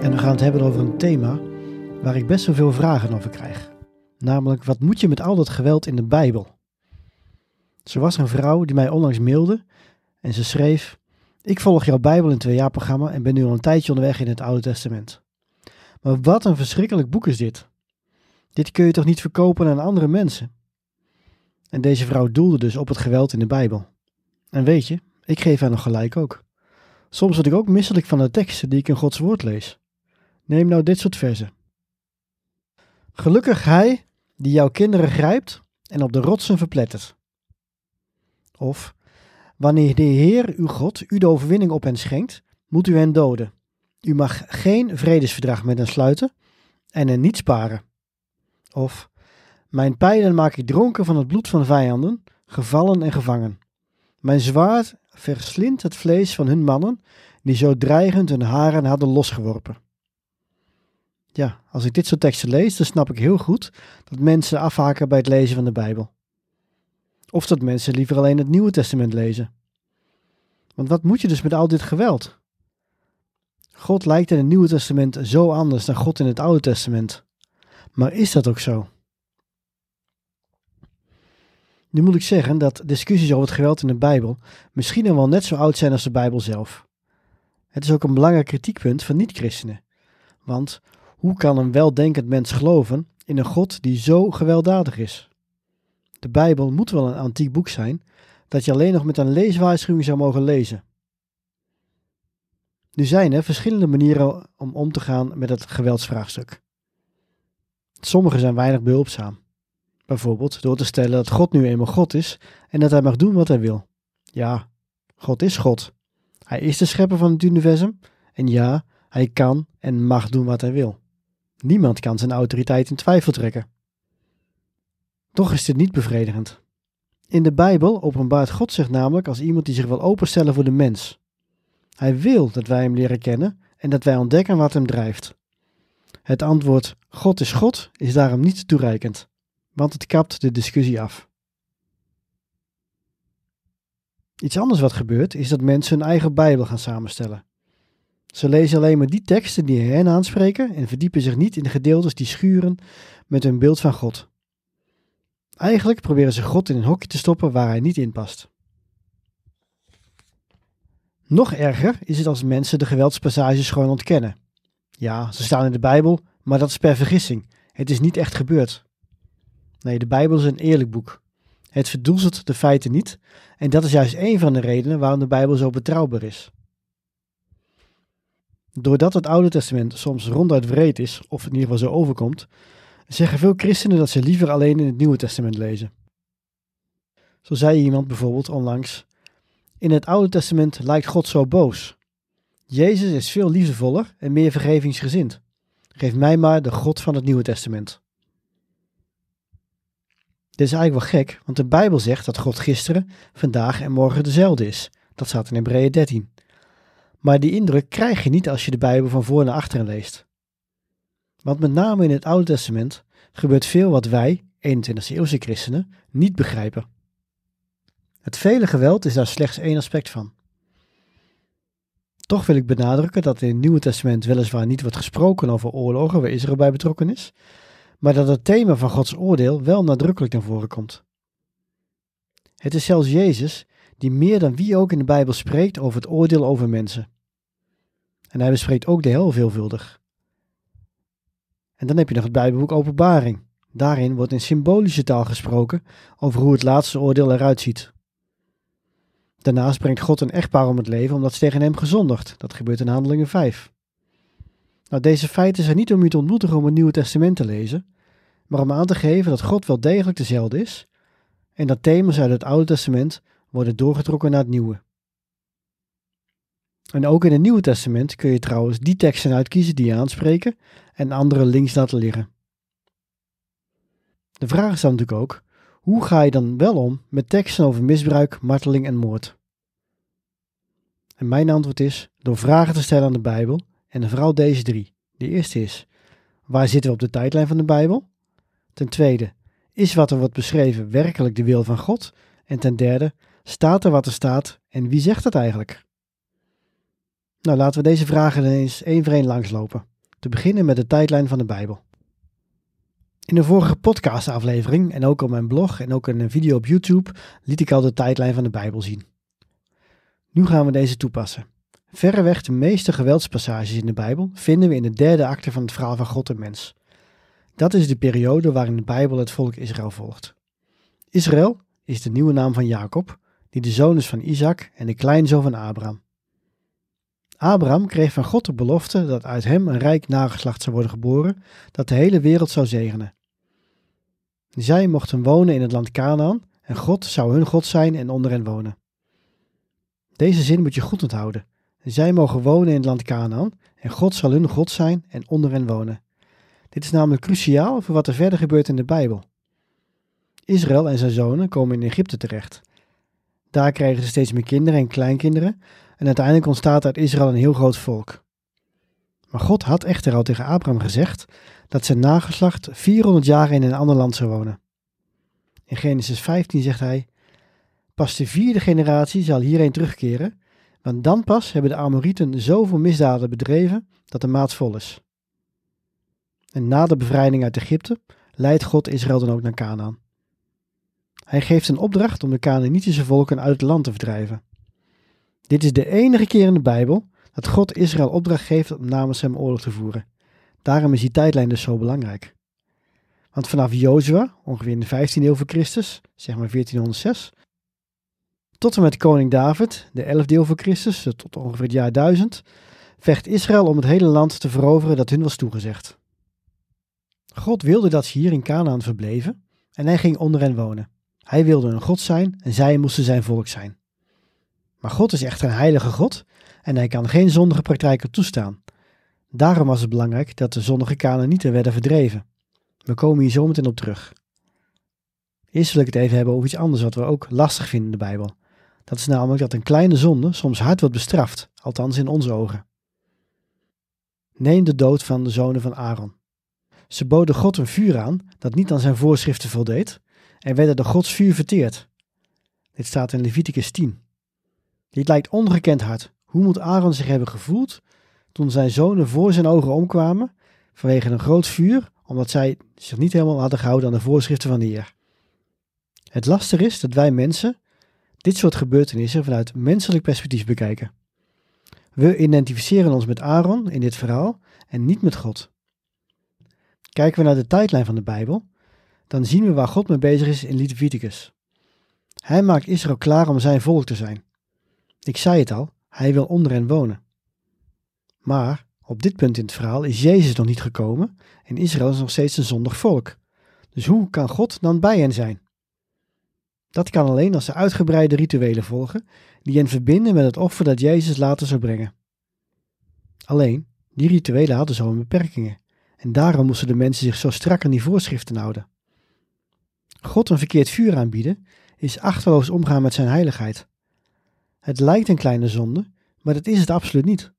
En we gaan het hebben over een thema waar ik best wel veel vragen over krijg. Namelijk, wat moet je met al dat geweld in de Bijbel? Zo was een vrouw die mij onlangs mailde en ze schreef: Ik volg jouw Bijbel in twee jaar programma en ben nu al een tijdje onderweg in het Oude Testament. Maar wat een verschrikkelijk boek is dit. Dit kun je toch niet verkopen aan andere mensen? En deze vrouw doelde dus op het geweld in de Bijbel. En weet je, ik geef haar nog gelijk ook. Soms word ik ook misselijk van de teksten die ik in Gods woord lees. Neem nou dit soort versen. Gelukkig hij die jouw kinderen grijpt en op de rotsen verplettert. Of, wanneer de Heer uw God u de overwinning op hen schenkt, moet u hen doden. U mag geen vredesverdrag met hen sluiten en hen niet sparen. Of, mijn pijlen maak ik dronken van het bloed van vijanden, gevallen en gevangen. Mijn zwaard verslindt het vlees van hun mannen, die zo dreigend hun haren hadden losgeworpen. Ja, als ik dit soort teksten lees, dan snap ik heel goed dat mensen afhaken bij het lezen van de Bijbel. Of dat mensen liever alleen het Nieuwe Testament lezen. Want wat moet je dus met al dit geweld? God lijkt in het Nieuwe Testament zo anders dan God in het Oude Testament. Maar is dat ook zo? Nu moet ik zeggen dat discussies over het geweld in de Bijbel misschien nog wel net zo oud zijn als de Bijbel zelf. Het is ook een belangrijk kritiekpunt van niet-christenen. Want hoe kan een weldenkend mens geloven in een God die zo gewelddadig is? De Bijbel moet wel een antiek boek zijn dat je alleen nog met een leeswaarschuwing zou mogen lezen. Nu zijn er verschillende manieren om om te gaan met het geweldsvraagstuk. Sommige zijn weinig behulpzaam. Bijvoorbeeld door te stellen dat God nu eenmaal God is en dat hij mag doen wat hij wil. Ja, God is God. Hij is de schepper van het universum en ja, hij kan en mag doen wat hij wil. Niemand kan zijn autoriteit in twijfel trekken. Toch is dit niet bevredigend. In de Bijbel openbaart God zich namelijk als iemand die zich wil openstellen voor de mens. Hij wil dat wij hem leren kennen en dat wij ontdekken wat hem drijft. Het antwoord God is God is daarom niet toereikend, want het kapt de discussie af. Iets anders wat gebeurt is dat mensen hun eigen Bijbel gaan samenstellen. Ze lezen alleen maar die teksten die hen aanspreken en verdiepen zich niet in de gedeeltes die schuren met hun beeld van God. Eigenlijk proberen ze God in een hokje te stoppen waar hij niet in past. Nog erger is het als mensen de geweldspassages gewoon ontkennen. Ja, ze staan in de Bijbel, maar dat is per vergissing. Het is niet echt gebeurd. Nee, de Bijbel is een eerlijk boek. Het verdoezelt de feiten niet en dat is juist een van de redenen waarom de Bijbel zo betrouwbaar is. Doordat het Oude Testament soms ronduit wreed is, of in ieder geval zo overkomt, zeggen veel christenen dat ze liever alleen in het Nieuwe Testament lezen. Zo zei iemand bijvoorbeeld onlangs: In het Oude Testament lijkt God zo boos. Jezus is veel liefdevoller en meer vergevingsgezind. Geef mij maar de God van het Nieuwe Testament. Dit is eigenlijk wel gek, want de Bijbel zegt dat God gisteren, vandaag en morgen dezelfde is. Dat staat in Hebreeën 13. Maar die indruk krijg je niet als je de Bijbel van voor naar achteren leest. Want met name in het Oude Testament gebeurt veel wat wij, 21e eeuwse christenen, niet begrijpen. Het vele geweld is daar slechts één aspect van. Toch wil ik benadrukken dat in het Nieuwe Testament weliswaar niet wordt gesproken over oorlogen waar Israël bij betrokken is, maar dat het thema van Gods oordeel wel nadrukkelijk naar voren komt. Het is zelfs Jezus die meer dan wie ook in de Bijbel spreekt over het oordeel over mensen. En hij bespreekt ook de hel veelvuldig. En dan heb je nog het Bijbelboek Openbaring. Daarin wordt in symbolische taal gesproken over hoe het laatste oordeel eruit ziet. Daarnaast brengt God een echtpaar om het leven omdat ze tegen hem gezondigd. Dat gebeurt in Handelingen 5. Nou, deze feiten zijn niet om u te ontmoedigen om het Nieuwe Testament te lezen, maar om aan te geven dat God wel degelijk dezelfde is en dat thema's uit het Oude Testament worden doorgetrokken naar het Nieuwe. En ook in het Nieuwe Testament kun je trouwens die teksten uitkiezen die je aanspreken en andere links laten liggen. De vraag is dan natuurlijk ook, hoe ga je dan wel om met teksten over misbruik, marteling en moord? En mijn antwoord is door vragen te stellen aan de Bijbel en vooral deze drie. De eerste is, waar zitten we op de tijdlijn van de Bijbel? Ten tweede, is wat er wordt beschreven werkelijk de wil van God? En ten derde, staat er wat er staat en wie zegt het eigenlijk? Nou, laten we deze vragen eens één voor één langslopen. Te beginnen met de tijdlijn van de Bijbel. In de vorige podcastaflevering en ook op mijn blog en ook in een video op YouTube liet ik al de tijdlijn van de Bijbel zien. Nu gaan we deze toepassen. Verreweg de meeste geweldspassages in de Bijbel vinden we in de derde acte van het verhaal van God en mens. Dat is de periode waarin de Bijbel het volk Israël volgt. Israël is de nieuwe naam van Jacob, die de zoon is van Isaac en de kleinzoon van Abraham. Abraham kreeg van God de belofte dat uit hem een rijk nageslacht zou worden geboren, dat de hele wereld zou zegenen. Zij mochten wonen in het land Canaan en God zou hun God zijn en onder hen wonen. Deze zin moet je goed onthouden. Zij mogen wonen in het land Canaan en God zal hun God zijn en onder hen wonen. Dit is namelijk cruciaal voor wat er verder gebeurt in de Bijbel. Israël en zijn zonen komen in Egypte terecht. Daar krijgen ze steeds meer kinderen en kleinkinderen en uiteindelijk ontstaat uit Israël een heel groot volk. Maar God had echter al tegen Abraham gezegd dat zijn nageslacht 400 jaar in een ander land zou wonen. In Genesis 15 zegt hij: Pas de vierde generatie zal hierheen terugkeren, want dan pas hebben de Amorieten zoveel misdaden bedreven dat de maat vol is. En na de bevrijding uit Egypte leidt God Israël dan ook naar Canaan. Hij geeft een opdracht om de Canaanitische volken uit het land te verdrijven. Dit is de enige keer in de Bijbel dat God Israël opdracht geeft om namens hem oorlog te voeren. Daarom is die tijdlijn dus zo belangrijk. Want vanaf Jozua, ongeveer in de 15e eeuw voor Christus, zeg maar 1406, tot en met koning David, de 11e eeuw voor Christus, tot ongeveer het jaar 1000, vecht Israël om het hele land te veroveren dat hun was toegezegd. God wilde dat ze hier in Canaan verbleven en hij ging onder hen wonen. Hij wilde een God zijn en zij moesten zijn volk zijn. Maar God is echter een heilige God en hij kan geen zondige praktijken toestaan. Daarom was het belangrijk dat de zondige Canaanieten werden verdreven. We komen hier zo meteen op terug. Eerst wil ik het even hebben over iets anders wat we ook lastig vinden in de Bijbel. Dat is namelijk dat een kleine zonde soms hard wordt bestraft, althans in onze ogen. Neem de dood van de zonen van Aaron. Ze boden God een vuur aan dat niet aan zijn voorschriften voldeed en werden door Gods vuur verteerd. Dit staat in Leviticus 10. Dit lijkt ongekend hard. Hoe moet Aaron zich hebben gevoeld toen zijn zonen voor zijn ogen omkwamen vanwege een groot vuur, omdat zij zich niet helemaal hadden gehouden aan de voorschriften van de Heer? Het lastig is dat wij mensen dit soort gebeurtenissen vanuit menselijk perspectief bekijken. We identificeren ons met Aaron in dit verhaal en niet met God. Kijken we naar de tijdlijn van de Bijbel, dan zien we waar God mee bezig is in Leviticus. Hij maakt Israël klaar om zijn volk te zijn. Ik zei het al, hij wil onder hen wonen. Maar op dit punt in het verhaal is Jezus nog niet gekomen en Israël is nog steeds een zondig volk. Dus hoe kan God dan bij hen zijn? Dat kan alleen als ze uitgebreide rituelen volgen die hen verbinden met het offer dat Jezus later zou brengen. Alleen, die rituelen hadden zo beperkingen en daarom moesten de mensen zich zo strak aan die voorschriften houden. God een verkeerd vuur aanbieden is achterloos omgaan met zijn heiligheid. Het lijkt een kleine zonde, maar dat is het absoluut niet.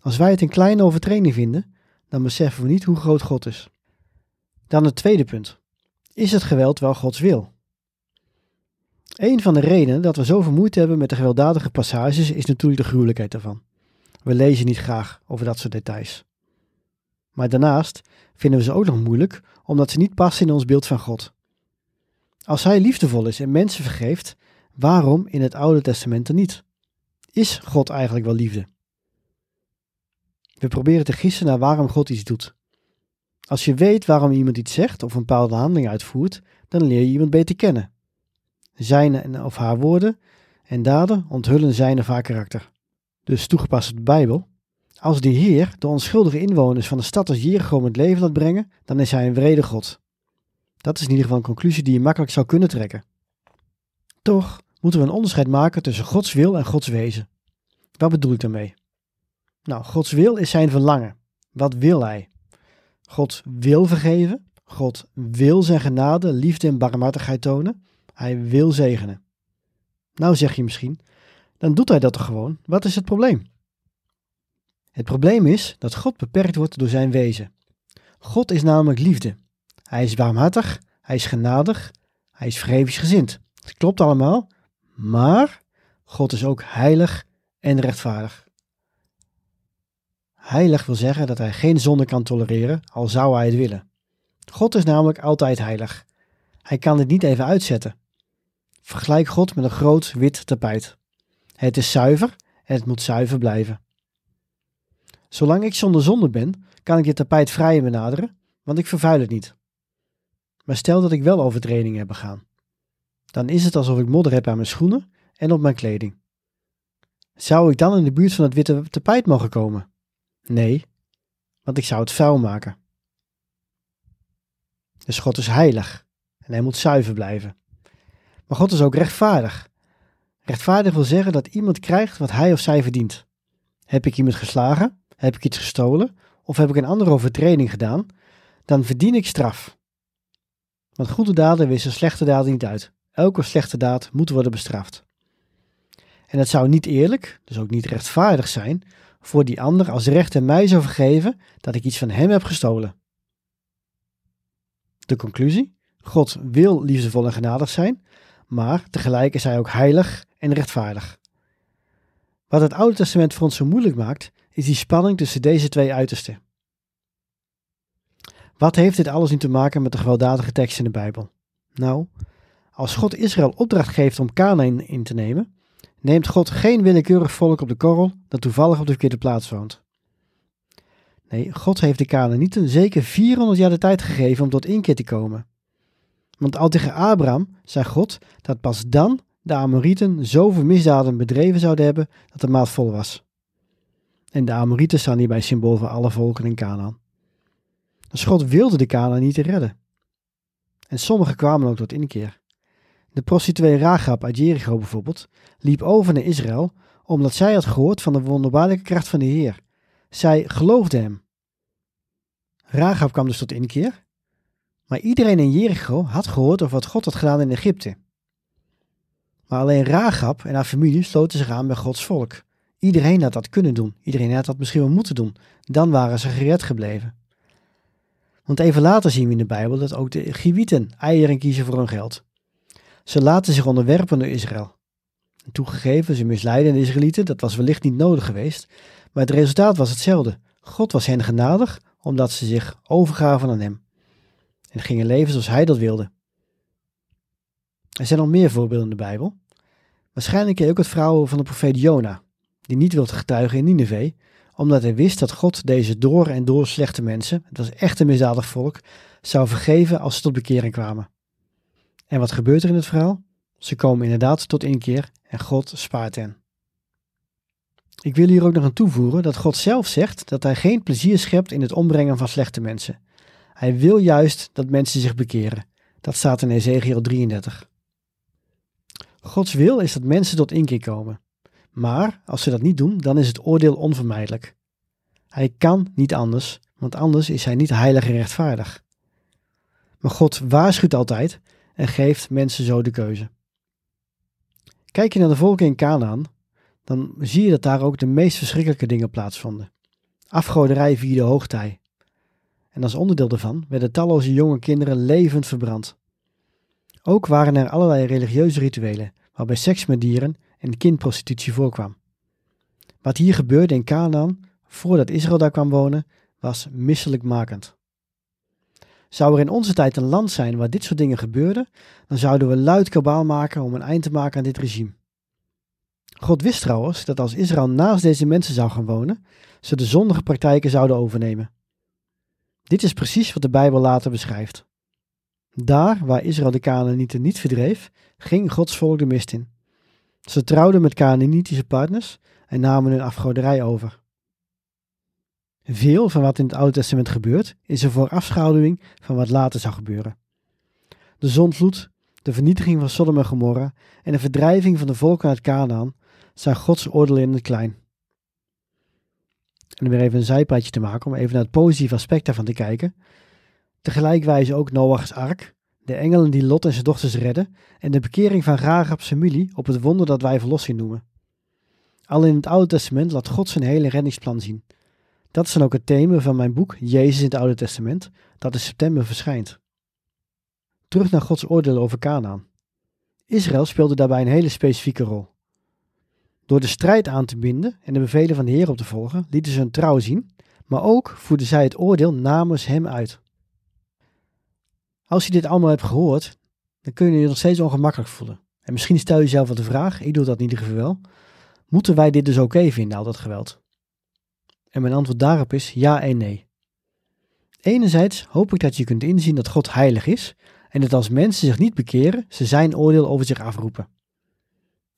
Als wij het een kleine overtreding vinden, dan beseffen we niet hoe groot God is. Dan het tweede punt. Is het geweld wel Gods wil? Een van de redenen dat we zoveel moeite hebben met de gewelddadige passages is natuurlijk de gruwelijkheid daarvan. We lezen niet graag over dat soort details. Maar daarnaast vinden we ze ook nog moeilijk omdat ze niet passen in ons beeld van God. Als Hij liefdevol is en mensen vergeeft, waarom in het Oude Testament dan niet? Is God eigenlijk wel liefde? We proberen te gissen naar waarom God iets doet. Als je weet waarom iemand iets zegt of een bepaalde handeling uitvoert, dan leer je iemand beter kennen. Zijn of haar woorden en daden onthullen zijn of haar karakter. Dus toegepast op de Bijbel. Als de Heer de onschuldige inwoners van de stad als Jericho het leven laat brengen, dan is hij een wrede God. Dat is in ieder geval een conclusie die je makkelijk zou kunnen trekken. Toch moeten we een onderscheid maken tussen Gods wil en Gods wezen. Wat bedoel ik daarmee? Nou, Gods wil is zijn verlangen. Wat wil hij? God wil vergeven. God wil zijn genade, liefde en barmhartigheid tonen. Hij wil zegenen. Nou zeg je misschien, dan doet hij dat toch gewoon? Wat is het probleem? Het probleem is dat God beperkt wordt door zijn wezen. God is namelijk liefde. Hij is barmhartig, hij is genadig, hij is vergevingsgezind. Het klopt allemaal, maar God is ook heilig en rechtvaardig. Heilig wil zeggen dat hij geen zonde kan tolereren, al zou hij het willen. God is namelijk altijd heilig. Hij kan dit niet even uitzetten. Vergelijk God met een groot wit tapijt. Het is zuiver en het moet zuiver blijven. Zolang ik zonder zonde ben, kan ik dit tapijt vrij benaderen, want ik vervuil het niet. Maar stel dat ik wel overtredingen heb begaan. Dan is het alsof ik modder heb aan mijn schoenen en op mijn kleding. Zou ik dan in de buurt van het witte tapijt mogen komen? Nee, want ik zou het vuil maken. Dus God is heilig en hij moet zuiver blijven. Maar God is ook rechtvaardig. Rechtvaardig wil zeggen dat iemand krijgt wat hij of zij verdient. Heb ik iemand geslagen? Heb ik iets gestolen? Of heb ik een andere overtreding gedaan? Dan verdien ik straf. Want goede daden wissen slechte daden niet uit. Elke slechte daad moet worden bestraft. En het zou niet eerlijk, dus ook niet rechtvaardig zijn, voor die ander als rechter mij zou vergeven dat ik iets van hem heb gestolen. De conclusie? God wil liefdevol en genadig zijn, maar tegelijk is hij ook heilig en rechtvaardig. Wat het Oude Testament voor ons zo moeilijk maakt, is die spanning tussen deze twee uitersten. Wat heeft dit alles nu te maken met de gewelddadige tekst in de Bijbel? Nou, als God Israël opdracht geeft om Canaan in te nemen, neemt God geen willekeurig volk op de korrel dat toevallig op de verkeerde plaats woont. Nee, God heeft de Canaanieten zeker 400 jaar de tijd gegeven om tot inkeer te komen. Want al tegen Abraham zei God dat pas dan de Amorieten zoveel misdaden bedreven zouden hebben dat de maat vol was. En de Amorieten staan hierbij symbool voor alle volken in Canaan. God wilde de Canaanieten redden. En sommigen kwamen ook tot inkeer. De prostituee Rahab uit Jericho bijvoorbeeld liep over naar Israël omdat zij had gehoord van de wonderbaarlijke kracht van de Heer. Zij geloofde hem. Rahab kwam dus tot inkeer, maar iedereen in Jericho had gehoord over wat God had gedaan in Egypte. Maar alleen Rahab en haar familie sloten zich aan bij Gods volk. Iedereen had dat kunnen doen, iedereen had dat misschien wel moeten doen. Dan waren ze gered gebleven. Want even later zien we in de Bijbel dat ook de Giwieten eieren kiezen voor hun geld. Ze laten zich onderwerpen door Israël. toegegeven, ze misleiden de Israëlieten, dat was wellicht niet nodig geweest, maar het resultaat was hetzelfde. God was hen genadig, omdat ze zich overgaven aan hem. En gingen leven zoals hij dat wilde. Er zijn nog meer voorbeelden in de Bijbel. Waarschijnlijk ken je ook het vrouw van de profeet Jona, die niet wilde getuigen in Nineveh, omdat hij wist dat God deze door en door slechte mensen, het was echt een misdadig volk, zou vergeven als ze tot bekering kwamen. En wat gebeurt er in het verhaal? Ze komen inderdaad tot inkeer en God spaart hen. Ik wil hier ook nog aan toevoegen dat God zelf zegt dat hij geen plezier schept in het ombrengen van slechte mensen. Hij wil juist dat mensen zich bekeren. Dat staat in Ezekiel 33. Gods wil is dat mensen tot inkeer komen. Maar als ze dat niet doen, dan is het oordeel onvermijdelijk. Hij kan niet anders, want anders is hij niet heilig en rechtvaardig. Maar God waarschuwt altijd en geeft mensen zo de keuze. Kijk je naar de volken in Canaan, dan zie je dat daar ook de meest verschrikkelijke dingen plaatsvonden. Afgoderij vierde hoogtij. En als onderdeel daarvan werden talloze jonge kinderen levend verbrand. Ook waren er allerlei religieuze rituelen, waarbij seks met dieren en kindprostitutie voorkwam. Wat hier gebeurde in Canaan, voordat Israël daar kwam wonen, was misselijkmakend. Zou er in onze tijd een land zijn waar dit soort dingen gebeurden, dan zouden we luid kabaal maken om een eind te maken aan dit regime. God wist trouwens dat als Israël naast deze mensen zou gaan wonen, ze de zondige praktijken zouden overnemen. Dit is precies wat de Bijbel later beschrijft. Daar waar Israël de Canaanieten niet verdreef, ging Gods volk de mist in. Ze trouwden met Canaanitische partners en namen hun afgoderij over. Veel van wat in het Oude Testament gebeurt, is een voorafschaduwing van wat later zou gebeuren. De zondvloed, de vernietiging van Sodom en Gomorra en de verdrijving van de volken uit Canaan zijn Gods oordeel in het klein. En om weer even een zijpadje te maken, om even naar het positieve aspect daarvan te kijken. Tegelijk wijzen ook Noach's ark, de engelen die Lot en zijn dochters redden en de bekering van Rahab familie op het wonder dat wij verlossing noemen. Al in het Oude Testament laat God zijn hele reddingsplan zien. Dat is dan ook het thema van mijn boek Jezus in het Oude Testament, dat in september verschijnt. Terug naar Gods oordeel over Canaan. Israël speelde daarbij een hele specifieke rol. Door de strijd aan te binden en de bevelen van de Heer op te volgen, lieten ze hun trouw zien, maar ook voerden zij het oordeel namens hem uit. Als je dit allemaal hebt gehoord, dan kun je je nog steeds ongemakkelijk voelen. En misschien stel je jezelf wel de vraag, ik doe dat in ieder geval moeten wij dit dus oké vinden, al dat geweld? En mijn antwoord daarop is ja en nee. Enerzijds hoop ik dat je kunt inzien dat God heilig is en dat als mensen zich niet bekeren, ze zijn oordeel over zich afroepen.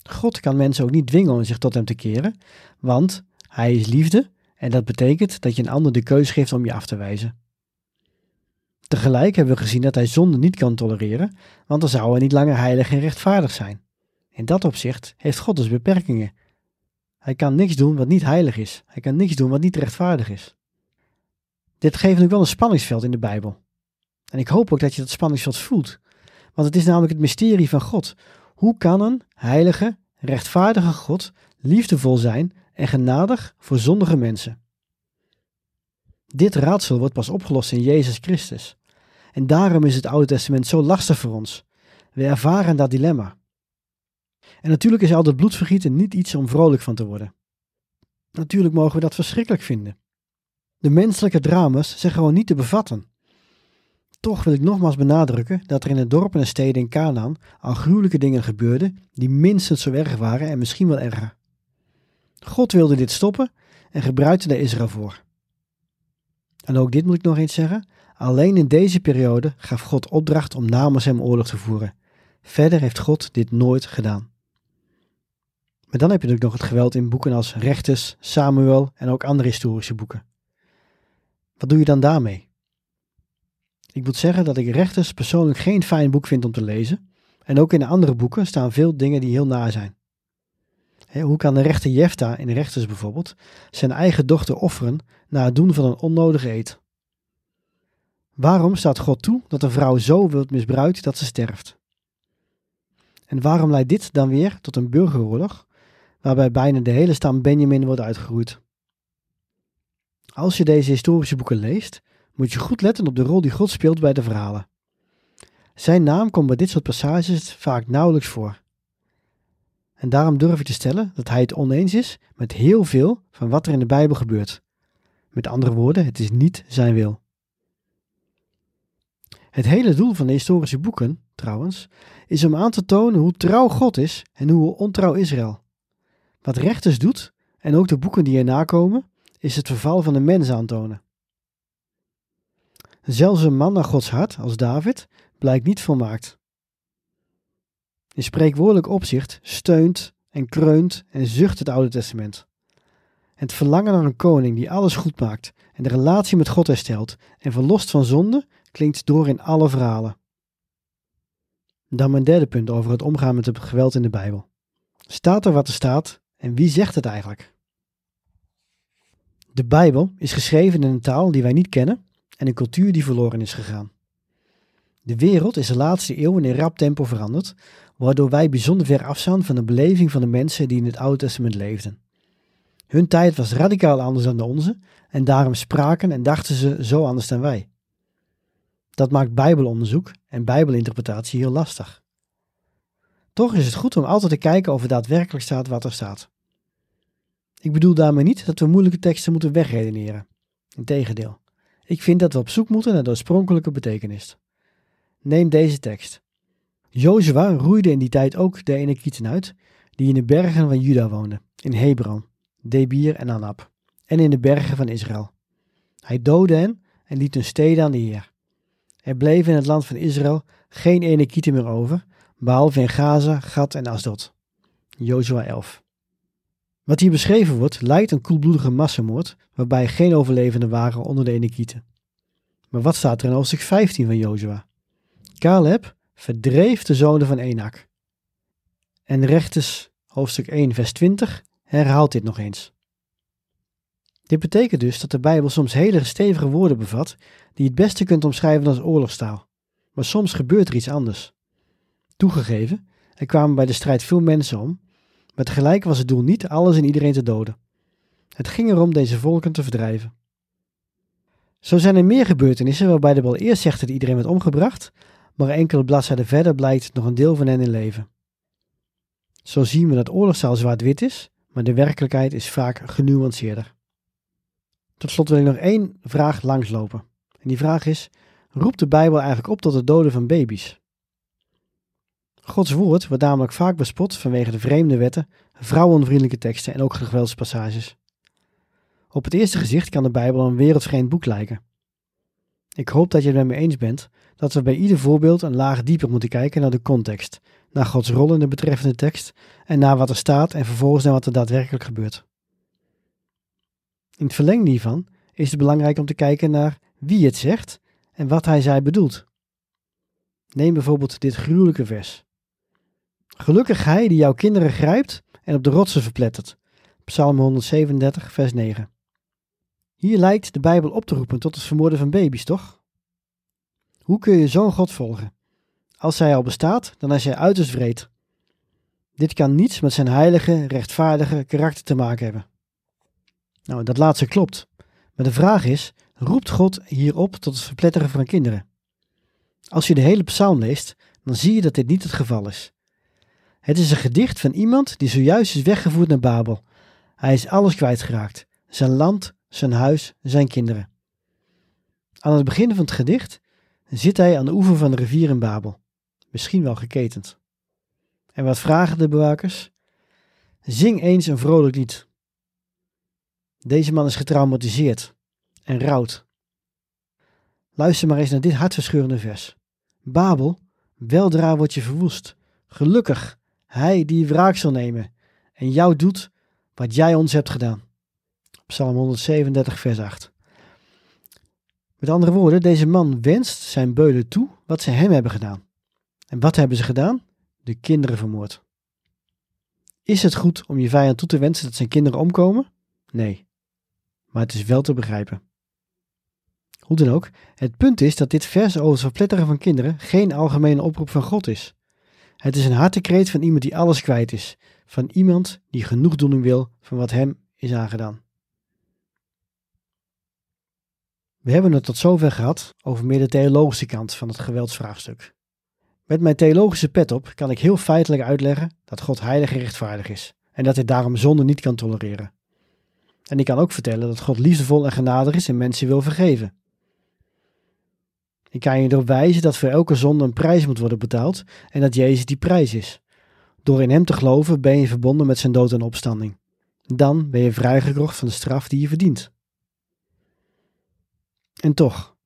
God kan mensen ook niet dwingen om zich tot hem te keren, want hij is liefde en dat betekent dat je een ander de keus geeft om je af te wijzen. Tegelijk hebben we gezien dat hij zonde niet kan tolereren, want dan zou hij niet langer heilig en rechtvaardig zijn. In dat opzicht heeft God dus beperkingen. Hij kan niks doen wat niet heilig is. Hij kan niks doen wat niet rechtvaardig is. Dit geeft ook wel een spanningsveld in de Bijbel. En ik hoop ook dat je dat spanningsveld voelt. Want het is namelijk het mysterie van God. Hoe kan een heilige, rechtvaardige God liefdevol zijn en genadig voor zondige mensen? Dit raadsel wordt pas opgelost in Jezus Christus. En daarom is het Oude Testament zo lastig voor ons. We ervaren dat dilemma. En natuurlijk is al dat bloedvergieten niet iets om vrolijk van te worden. Natuurlijk mogen we dat verschrikkelijk vinden. De menselijke drama's zijn gewoon niet te bevatten. Toch wil ik nogmaals benadrukken dat er in het dorp en de steden in Canaan al gruwelijke dingen gebeurden die minstens zo erg waren en misschien wel erger. God wilde dit stoppen en gebruikte daar Israël voor. En ook dit moet ik nog eens zeggen. Alleen in deze periode gaf God opdracht om namens hem oorlog te voeren. Verder heeft God dit nooit gedaan. Maar dan heb je natuurlijk nog het geweld in boeken als Rechters, Samuel en ook andere historische boeken. Wat doe je dan daarmee? Ik moet zeggen dat ik Rechters persoonlijk geen fijn boek vind om te lezen. En ook in de andere boeken staan veel dingen die heel naar zijn. Hoe kan de rechter Jefta in Rechters bijvoorbeeld zijn eigen dochter offeren na het doen van een onnodige eet? Waarom staat God toe dat een vrouw zo wordt misbruikt dat ze sterft? En waarom leidt dit dan weer tot een burgeroorlog waarbij bijna de hele stam Benjamin wordt uitgeroeid. Als je deze historische boeken leest, moet je goed letten op de rol die God speelt bij de verhalen. Zijn naam komt bij dit soort passages vaak nauwelijks voor. En daarom durf ik te stellen dat hij het oneens is met heel veel van wat er in de Bijbel gebeurt. Met andere woorden, het is niet zijn wil. Het hele doel van de historische boeken, trouwens, is om aan te tonen hoe trouw God is en hoe ontrouw Israël. Wat rechters doet, en ook de boeken die erna komen, is het verval van de mens aantonen. Zelfs een man naar Gods hart, als David, blijkt niet volmaakt. In spreekwoordelijk opzicht steunt en kreunt en zucht het Oude Testament. Het verlangen naar een koning die alles goed maakt en de relatie met God herstelt en verlost van zonde klinkt door in alle verhalen. Dan mijn derde punt over het omgaan met het geweld in de Bijbel. Staat er wat er staat, en wie zegt het eigenlijk? De Bijbel is geschreven in een taal die wij niet kennen en een cultuur die verloren is gegaan. De wereld is de laatste eeuwen in rap tempo veranderd, waardoor wij bijzonder ver afstaan van de beleving van de mensen die in het Oude Testament leefden. Hun tijd was radicaal anders dan de onze en daarom spraken en dachten ze zo anders dan wij. Dat maakt Bijbelonderzoek en Bijbelinterpretatie heel lastig. Toch is het goed om altijd te kijken of er daadwerkelijk staat wat er staat. Ik bedoel daarmee niet dat we moeilijke teksten moeten wegredeneren. Integendeel, ik vind dat we op zoek moeten naar de oorspronkelijke betekenis. Neem deze tekst. Jozua roeide in die tijd ook de Enekieten uit, die in de bergen van Juda woonden, in Hebron, Debir en Anab, en in de bergen van Israël. Hij doodde hen en liet hun steden aan de Heer. Er bleven in het land van Israël geen Enekieten meer over, behalve in Gaza, Gad en Asdod. Jozua 11. Wat hier beschreven wordt, lijkt een koelbloedige massamoord, waarbij geen overlevenden waren onder de Enekieten. Maar wat staat er in hoofdstuk 15 van Jozua? Caleb verdreef de zonen van Enak. En rechters hoofdstuk 1 vers 20 herhaalt dit nog eens. Dit betekent dus dat de Bijbel soms hele stevige woorden bevat die je het beste kunt omschrijven als oorlogstaal. Maar soms gebeurt er iets anders. Toegegeven, er kwamen bij de strijd veel mensen om, maar tegelijk was het doel niet alles en iedereen te doden. Het ging erom deze volken te verdrijven. Zo zijn er meer gebeurtenissen waarbij de Bijbel eerst zegt dat iedereen werd omgebracht, maar enkele bladzijden verder blijkt nog een deel van hen in leven. Zo zien we dat oorlogstaal zwart-wit is, maar de werkelijkheid is vaak genuanceerder. Tot slot wil ik nog één vraag langslopen. En die vraag is: roept de Bijbel eigenlijk op tot het doden van baby's? Gods woord wordt namelijk vaak bespot vanwege de vreemde wetten, vrouwenvriendelijke teksten en ook geweldspassages. Op het eerste gezicht kan de Bijbel een wereldvreemd boek lijken. Ik hoop dat je het met me eens bent dat we bij ieder voorbeeld een laag dieper moeten kijken naar de context, naar Gods rol in de betreffende tekst en naar wat er staat en vervolgens naar wat er daadwerkelijk gebeurt. In het verlengde hiervan is het belangrijk om te kijken naar wie het zegt en wat hij zij bedoelt. Neem bijvoorbeeld dit gruwelijke vers. Gelukkig hij die jouw kinderen grijpt en op de rotsen verplettert. Psalm 137, vers 9. Hier lijkt de Bijbel op te roepen tot het vermoorden van baby's, toch? Hoe kun je zo'n God volgen? Als hij al bestaat, dan is hij uiterst wreed. Dit kan niets met zijn heilige, rechtvaardige karakter te maken hebben. Nou, dat laatste klopt. Maar de vraag is: roept God hierop tot het verpletteren van kinderen? Als je de hele psalm leest, dan zie je dat dit niet het geval is. Het is een gedicht van iemand die zojuist is weggevoerd naar Babel. Hij is alles kwijtgeraakt: zijn land, zijn huis, zijn kinderen. Aan het begin van het gedicht zit hij aan de oever van de rivier in Babel, misschien wel geketend. En wat vragen de bewakers? Zing eens een vrolijk lied. Deze man is getraumatiseerd en rouwt. Luister maar eens naar dit hartverscheurende vers. Babel, weldra wordt je verwoest. Gelukkig, hij die wraak zal nemen en jou doet wat jij ons hebt gedaan. Psalm 137, vers 8. Met andere woorden, deze man wenst zijn beulen toe wat ze hem hebben gedaan. En wat hebben ze gedaan? De kinderen vermoord. Is het goed om je vijand toe te wensen dat zijn kinderen omkomen? Nee maar het is wel te begrijpen. Hoe dan ook, het punt is dat dit vers over het verpletteren van kinderen geen algemene oproep van God is. Het is een hartekreet van iemand die alles kwijt is, van iemand die genoegdoening wil van wat hem is aangedaan. We hebben het tot zover gehad over meer de theologische kant van het geweldsvraagstuk. Met mijn theologische pet op kan ik heel feitelijk uitleggen dat God heilig en rechtvaardig is en dat hij daarom zonde niet kan tolereren. En ik kan ook vertellen dat God liefdevol en genadig is en mensen wil vergeven. Ik kan je erop wijzen dat voor elke zonde een prijs moet worden betaald en dat Jezus die prijs is. Door in Hem te geloven ben je verbonden met zijn dood en opstanding. Dan ben je vrijgekocht van de straf die je verdient. En toch,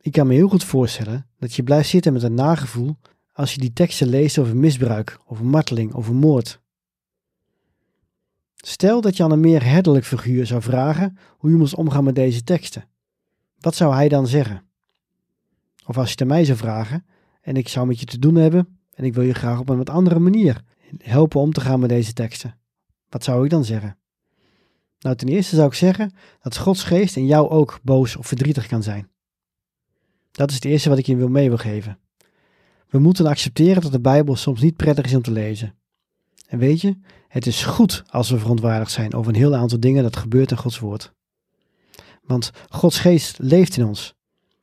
ik kan me heel goed voorstellen dat je blijft zitten met een nagevoel als je die teksten leest over misbruik, over marteling, over moord. Stel dat je aan een meer herderlijk figuur zou vragen hoe je moest omgaan met deze teksten. Wat zou hij dan zeggen? Of als je het aan mij zou vragen en ik zou met je te doen hebben en ik wil je graag op een wat andere manier helpen om te gaan met deze teksten. Wat zou ik dan zeggen? Nou, ten eerste zou ik zeggen dat Gods geest in jou ook boos of verdrietig kan zijn. Dat is het eerste wat ik je wil mee wil geven. We moeten accepteren dat de Bijbel soms niet prettig is om te lezen. En weet je, het is goed als we verontwaardigd zijn over een heel aantal dingen dat gebeurt in Gods woord. Want Gods geest leeft in ons.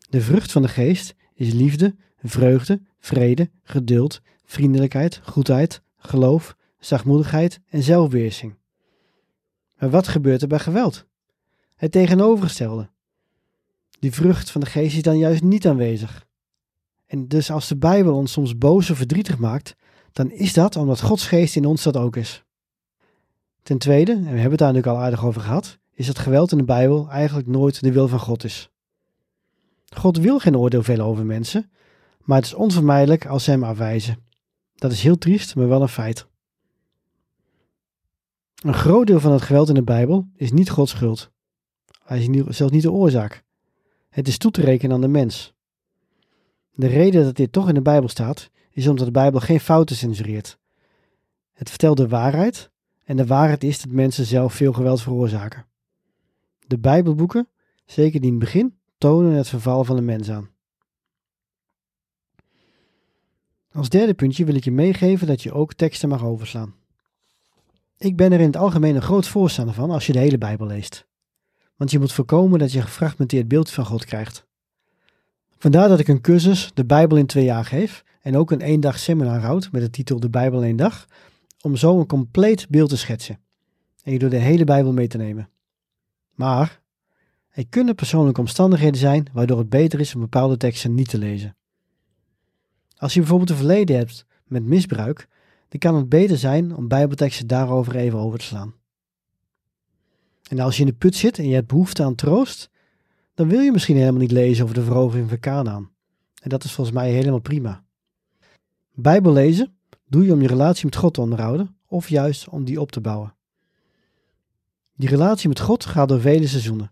De vrucht van de geest is liefde, vreugde, vrede, geduld, vriendelijkheid, goedheid, geloof, zachtmoedigheid en zelfbeheersing. Maar wat gebeurt er bij geweld? Het tegenovergestelde. Die vrucht van de geest is dan juist niet aanwezig. En dus als de Bijbel ons soms boos of verdrietig maakt, dan is dat omdat Gods geest in ons dat ook is. Ten tweede, en we hebben het daar natuurlijk al aardig over gehad, is dat geweld in de Bijbel eigenlijk nooit de wil van God is. God wil geen oordeel vellen over mensen, maar het is onvermijdelijk als ze hem afwijzen. Dat is heel triest, maar wel een feit. Een groot deel van het geweld in de Bijbel is niet Gods schuld. Hij is zelfs niet de oorzaak. Het is toe te rekenen aan de mens. De reden dat dit toch in de Bijbel staat, is omdat de Bijbel geen fouten censureert. Het vertelt de waarheid en de waarheid is dat mensen zelf veel geweld veroorzaken. De Bijbelboeken, zeker die in het begin, tonen het verval van de mens aan. Als derde puntje wil ik je meegeven dat je ook teksten mag overslaan. Ik ben er in het algemeen een groot voorstander van als je de hele Bijbel leest. Want je moet voorkomen dat je een gefragmenteerd beeld van God krijgt. Vandaar dat ik een cursus de Bijbel in twee jaar geef en ook een eendag seminar houd met de titel De Bijbel in één dag, om zo een compleet beeld te schetsen en je door de hele Bijbel mee te nemen. Maar er kunnen persoonlijke omstandigheden zijn waardoor het beter is om bepaalde teksten niet te lezen. Als je bijvoorbeeld een verleden hebt met misbruik, dan kan het beter zijn om Bijbelteksten daarover even over te slaan. En als je in de put zit en je hebt behoefte aan troost, dan wil je misschien helemaal niet lezen over de verovering van Canaan. En dat is volgens mij helemaal prima. Bijbel lezen doe je om je relatie met God te onderhouden of juist om die op te bouwen. Die relatie met God gaat door vele seizoenen.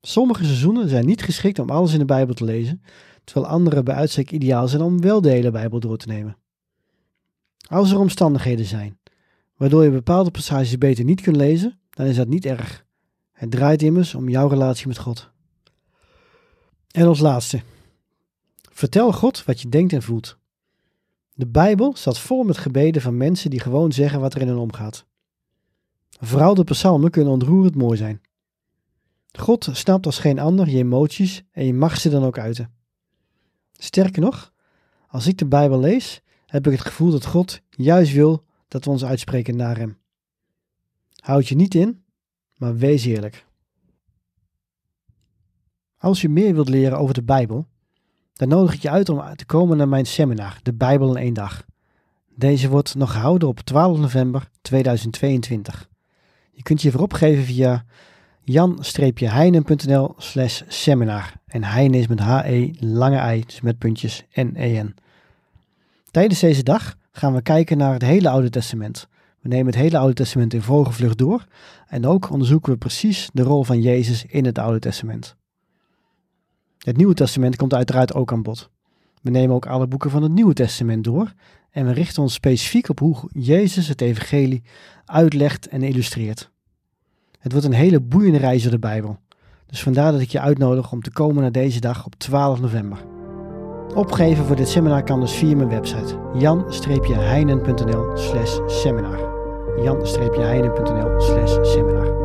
Sommige seizoenen zijn niet geschikt om alles in de Bijbel te lezen, terwijl andere bij uitstek ideaal zijn om wel de hele Bijbel door te nemen. Als er omstandigheden zijn waardoor je bepaalde passages beter niet kunt lezen, dan is dat niet erg. Het draait immers om jouw relatie met God. En als laatste, vertel God wat je denkt en voelt. De Bijbel staat vol met gebeden van mensen die gewoon zeggen wat er in hen omgaat. Vooral de psalmen kunnen ontroerend mooi zijn. God snapt als geen ander je emoties en je mag ze dan ook uiten. Sterker nog, als ik de Bijbel lees, heb ik het gevoel dat God juist wil dat we ons uitspreken naar Hem. Houd je niet in, maar wees eerlijk. Als je meer wilt leren over de Bijbel, dan nodig ik je uit om te komen naar mijn seminar, De Bijbel in één dag. Deze wordt nog gehouden op 12 november 2022. Je kunt je voorop geven via jan-heinen.nl slash seminar. En Heinen is met H-E, lange I, dus met puntjes N-E-N. Tijdens deze dag gaan we kijken naar het hele Oude Testament. We nemen het hele Oude Testament in vogelvlucht door en ook onderzoeken we precies de rol van Jezus in het Oude Testament. Het Nieuwe Testament komt uiteraard ook aan bod. We nemen ook alle boeken van het Nieuwe Testament door en we richten ons specifiek op hoe Jezus het Evangelie uitlegt en illustreert. Het wordt een hele boeiende reis door de Bijbel. Dus vandaar dat ik je uitnodig om te komen naar deze dag op 12 november. Opgeven voor dit seminar kan dus via mijn website jan-heinen.nl seminar. jan-heinen.nl seminar